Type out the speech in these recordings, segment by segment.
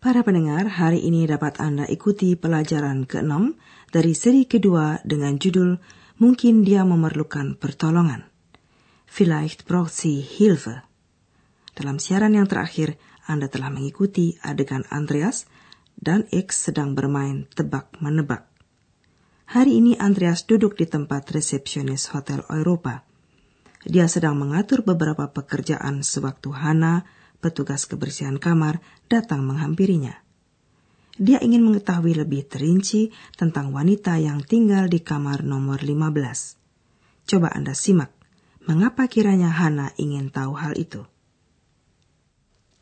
Para pendengar, hari ini dapat Anda ikuti pelajaran ke-6 dari seri kedua dengan judul Mungkin Dia Memerlukan Pertolongan. Vielleicht braucht sie Hilfe. Dalam siaran yang terakhir, Anda telah mengikuti adegan Andreas dan X sedang bermain tebak-menebak. Hari ini Andreas duduk di tempat resepsionis Hotel Europa. Dia sedang mengatur beberapa pekerjaan sewaktu Hana, petugas kebersihan kamar, datang menghampirinya. Dia ingin mengetahui lebih terinci tentang wanita yang tinggal di kamar nomor 15. Coba Anda simak, mengapa kiranya Hana ingin tahu hal itu.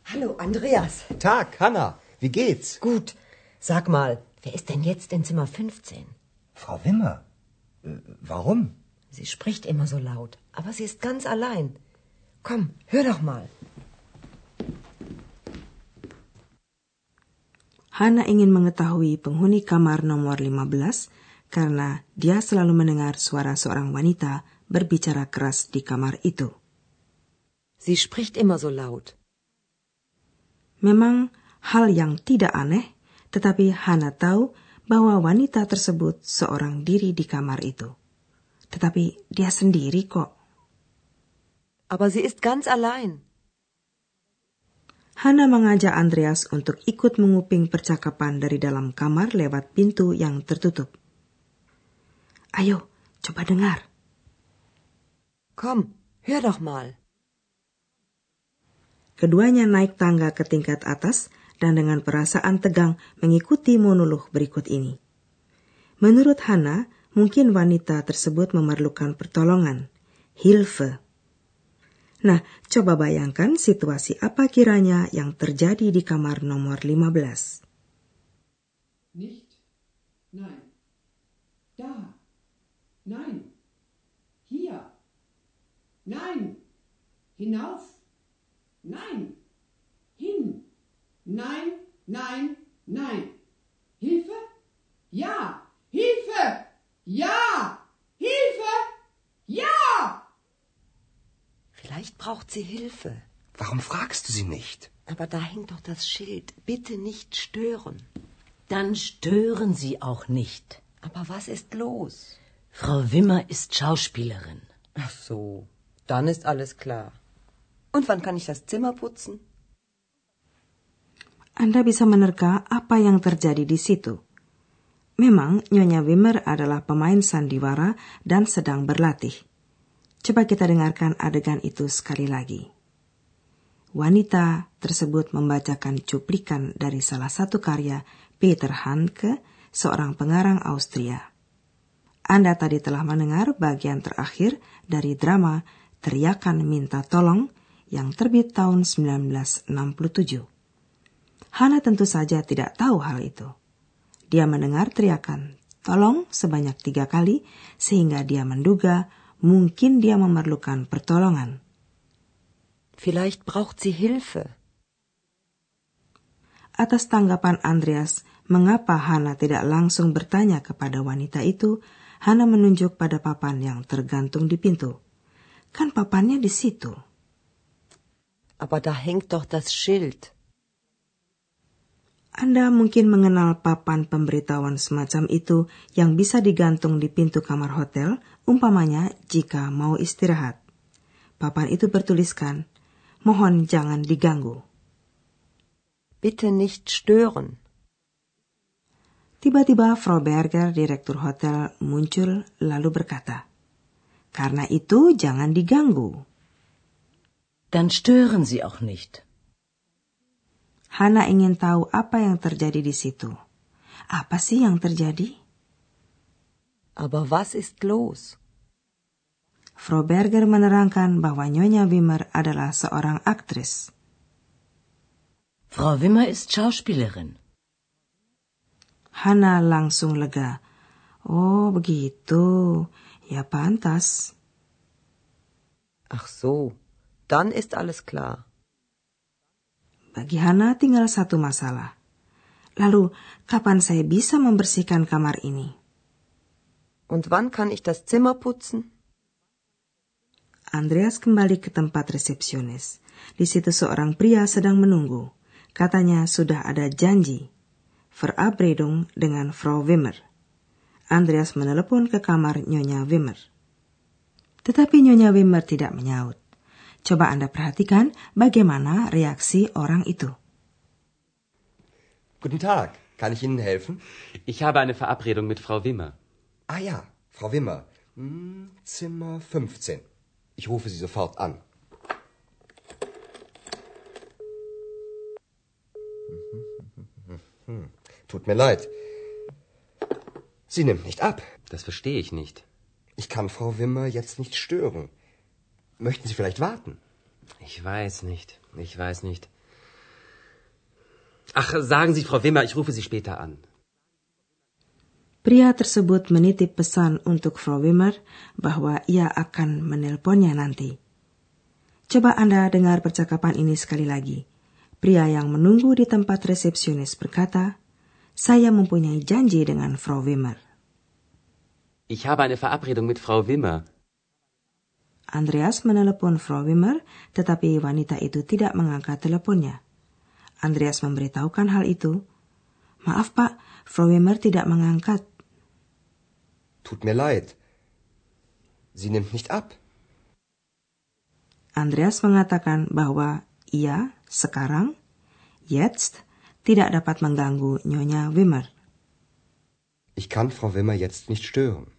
Hallo, Andreas. Tag, Hanna. Wie geht's? Gut. Sag mal, wer ist denn jetzt in Zimmer 15? Frau Wimmer. Äh, warum? Sie spricht immer so laut, aber sie ist ganz allein. Komm, hör doch mal. Hana ingin mengetahui penghuni kamar nomor 15 karena dia selalu mendengar suara seorang wanita berbicara keras di kamar itu. Sie spricht immer so laut. Memang hal yang tidak aneh, tetapi Hana tahu bahwa wanita tersebut seorang diri di kamar itu. Tetapi dia sendiri kok. Aber sie ist ganz allein. Hana mengajak Andreas untuk ikut menguping percakapan dari dalam kamar lewat pintu yang tertutup. Ayo, coba dengar. Komm, hör doch mal. Keduanya naik tangga ke tingkat atas dan dengan perasaan tegang mengikuti monolog berikut ini. Menurut Hana, mungkin wanita tersebut memerlukan pertolongan, Hilfe. Nah, coba bayangkan situasi apa kiranya yang terjadi di kamar nomor 15. Nicht? Nein. Da. Nein. Hier. Nein. Hinauf. Nein. Hin. Nein, nein, nein. Hilfe? Ja. Hilfe! Ja! Hilfe! Ja! Vielleicht braucht sie Hilfe. Warum fragst du sie nicht? Aber da hängt doch das Schild. Bitte nicht stören. Dann stören Sie auch nicht. Aber was ist los? Frau Wimmer ist Schauspielerin. Ach so, dann ist alles klar. Und wann kann ich das Zimmer putzen? Anda bisa menerka apa yang terjadi di situ. Memang Nyonya Wimmer adalah pemain sandiwara dan sedang berlatih. Coba kita dengarkan adegan itu sekali lagi. Wanita tersebut membacakan cuplikan dari salah satu karya Peter Handke, seorang pengarang Austria. Anda tadi telah mendengar bagian terakhir dari drama Teriakan Minta Tolong yang terbit tahun 1967. Hana tentu saja tidak tahu hal itu. Dia mendengar teriakan tolong sebanyak tiga kali sehingga dia menduga mungkin dia memerlukan pertolongan. Vielleicht braucht sie Hilfe. Atas tanggapan Andreas, mengapa Hana tidak langsung bertanya kepada wanita itu, Hana menunjuk pada papan yang tergantung di pintu. Kan papannya di situ. Aber da hängt doch das Schild. Anda mungkin mengenal papan pemberitahuan semacam itu yang bisa digantung di pintu kamar hotel, umpamanya jika mau istirahat. Papan itu bertuliskan, mohon jangan diganggu. Bitte nicht stören. Tiba-tiba Frau Berger, direktur hotel, muncul lalu berkata, Karena itu jangan diganggu. Dann stören Sie auch nicht. Hana ingin tahu apa yang terjadi di situ. Apa sih yang terjadi? Aber was ist los? Frau Berger menerangkan bahwa Nyonya Wimmer adalah seorang aktris. Frau Wimmer ist Schauspielerin. Hana langsung lega. Oh, begitu. Ya pantas. Ach so, dann ist alles klar. Bagi Hana tinggal satu masalah. Lalu, kapan saya bisa membersihkan kamar ini? Und wann kann ich das Zimmer putzen? Andreas kembali ke tempat resepsionis. Di situ seorang pria sedang menunggu. Katanya sudah ada janji. Verabredung dengan Frau Wimmer. Andreas menelepon ke kamar Nyonya Wimmer. Tetapi Nyonya Wimmer tidak menyaut. Coba Anda perhatikan bagaimana reaksi orang itu. Guten Tag, kann ich Ihnen helfen? Ich habe eine Verabredung mit Frau Wimmer. Ah ja, Frau Wimmer. Hm, Zimmer 15. Ich rufe Sie sofort an. Tut mir leid. Sie nimmt nicht ab. Das verstehe ich nicht. Ich kann Frau Wimmer jetzt nicht stören. Möchten Sie vielleicht warten? Ich weiß nicht. Ich weiß nicht. Ach, sagen Sie, Frau Wimmer, ich rufe Sie später an. Pria tersebut menitip pesan untuk Frau Wimmer bahwa ia akan menelponnya nanti. Coba Anda dengar percakapan ini sekali lagi. Pria yang menunggu di tempat resepsionis berkata, saya mempunyai janji dengan Frau Wimmer. Ich habe eine Verabredung mit Frau Wimmer. Andreas menelepon Frau Wimmer, tetapi wanita itu tidak mengangkat teleponnya. Andreas memberitahukan hal itu. Maaf pak, Frau Wimmer tidak mengangkat. Tut mir leid. Sie nimmt nicht ab. Andreas mengatakan bahwa ia sekarang, jetzt, tidak dapat mengganggu Nyonya Wimmer. Ich kann Frau Wimmer jetzt nicht stören.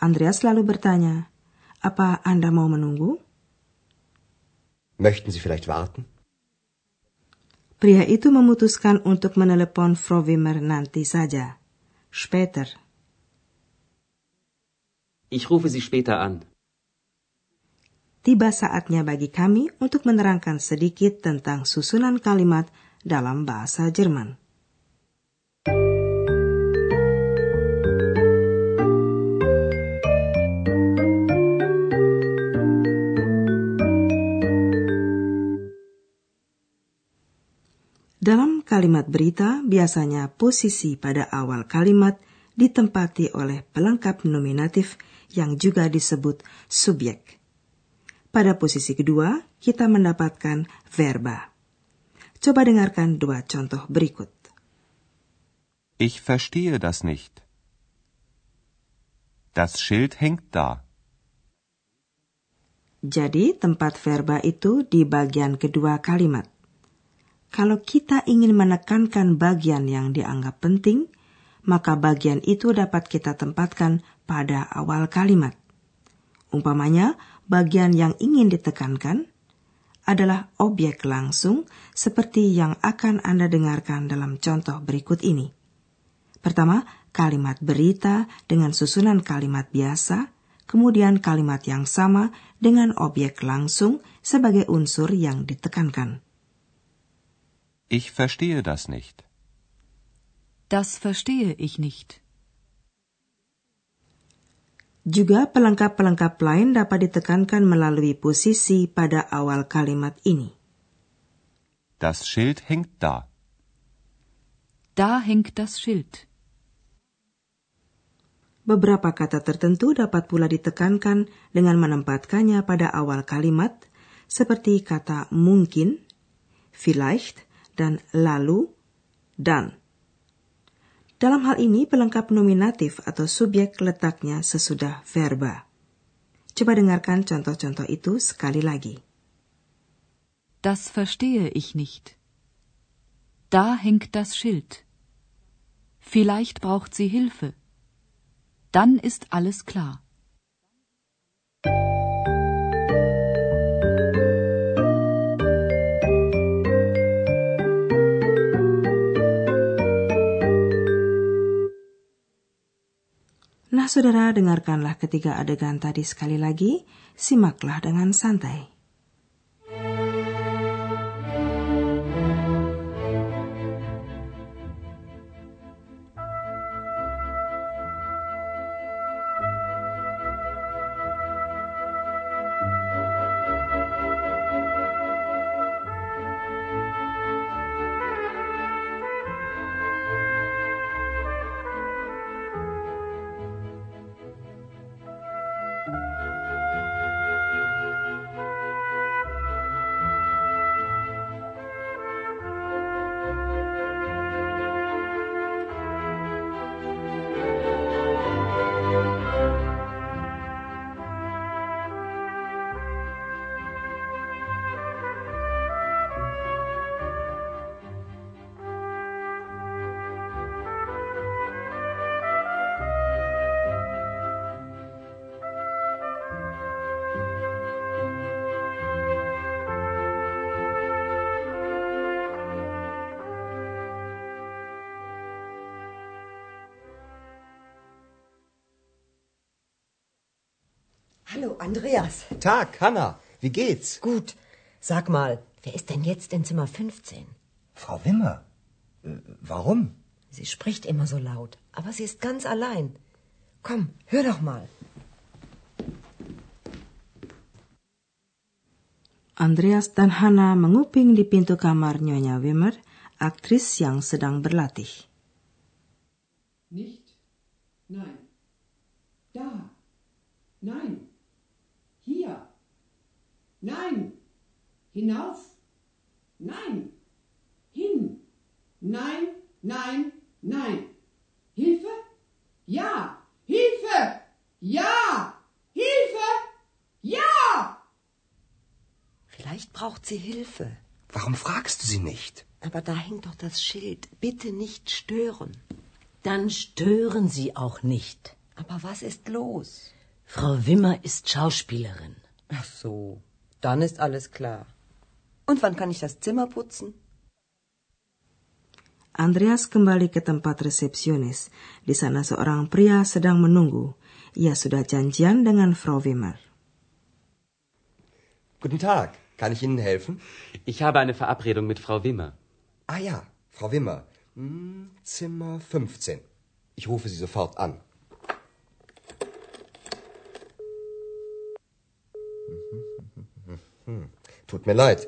Andreas lalu bertanya, apa Anda mau menunggu? Möchten Sie vielleicht warten? Pria itu memutuskan untuk menelepon Frau Wimmer nanti saja. Später. Ich rufe Sie später an. Tiba saatnya bagi kami untuk menerangkan sedikit tentang susunan kalimat dalam bahasa Jerman. Kalimat berita, biasanya posisi pada awal kalimat ditempati oleh pelengkap nominatif yang juga disebut subjek. Pada posisi kedua, kita mendapatkan verba. Coba dengarkan dua contoh berikut. Ich verstehe das nicht. Das Schild hängt da. Jadi, tempat verba itu di bagian kedua kalimat. Kalau kita ingin menekankan bagian yang dianggap penting, maka bagian itu dapat kita tempatkan pada awal kalimat. Umpamanya, bagian yang ingin ditekankan adalah objek langsung seperti yang akan Anda dengarkan dalam contoh berikut ini. Pertama, kalimat berita dengan susunan kalimat biasa, kemudian kalimat yang sama dengan objek langsung sebagai unsur yang ditekankan. Ich verstehe das nicht. Das verstehe ich nicht. Juga pelengkap-pelengkap lain dapat ditekankan melalui posisi pada awal kalimat ini. Das Schild hängt da. Da hängt das Schild. Beberapa kata tertentu dapat pula ditekankan dengan menempatkannya pada awal kalimat, seperti kata mungkin, vielleicht, dan lalu, dan. Dalam hal ini, pelengkap nominatif atau subjek letaknya sesudah verba. Coba dengarkan contoh-contoh itu sekali lagi. Das verstehe ich nicht. Da hängt das Schild. Vielleicht braucht sie Hilfe. Dann ist alles klar. Saudara, dengarkanlah ketiga adegan tadi sekali lagi. Simaklah dengan santai. Andreas. Tag, Hanna. Wie geht's? Gut. Sag mal, wer ist denn jetzt in Zimmer 15? Frau Wimmer. Äh, warum? Sie spricht immer so laut, aber sie ist ganz allein. Komm, hör doch mal. Andreas dan Hana menguping di pintu kamar Nyonya Wimmer, aktris yang sedang berlatih. Nicht. Nein. Da. Nein. Hier. Nein. Hinauf. Nein. Hin. Nein, nein, nein. Hilfe? Ja. Hilfe! Ja. Hilfe! Ja! Vielleicht braucht sie Hilfe. Warum fragst du sie nicht? Aber da hängt doch das Schild. Bitte nicht stören. Dann stören Sie auch nicht. Aber was ist los? Frau Wimmer ist Schauspielerin. Ach so, dann ist alles klar. Und wann kann ich das Zimmer putzen? Andreas kembali ke tempat resepsionis. Di sana seorang pria sedang menunggu. Ia sudah janjian dengan Frau Wimmer. Guten Tag. Kann ich Ihnen helfen? Ich habe eine Verabredung mit Frau Wimmer. Ah ja, Frau Wimmer. Hm, Zimmer 15. Ich rufe Sie sofort an. Tut mir leid.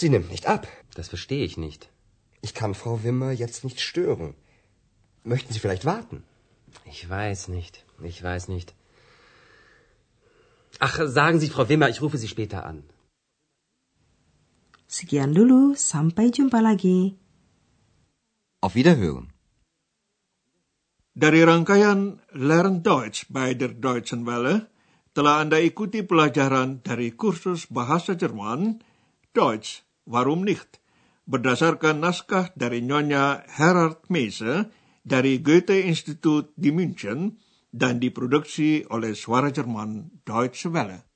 Sie nimmt nicht ab. Das verstehe ich nicht. Ich kann Frau Wimmer jetzt nicht stören. Möchten Sie vielleicht warten? Ich weiß nicht. Ich weiß nicht. Ach, sagen Sie, Frau Wimmer, ich rufe Sie später an. Sekian dulu, sampai jumpa lagi. Auf Wiederhören. Dari rangkaian Learn Deutsch bei der Deutschen Welle, telah Anda ikuti pelajaran dari kursus bahasa Jerman, Deutsch, warum nicht? Berdasarkan naskah dari Nyonya Herard Meise dari Goethe Institut di München dan diproduksi oleh Suara Jerman Deutsche Welle.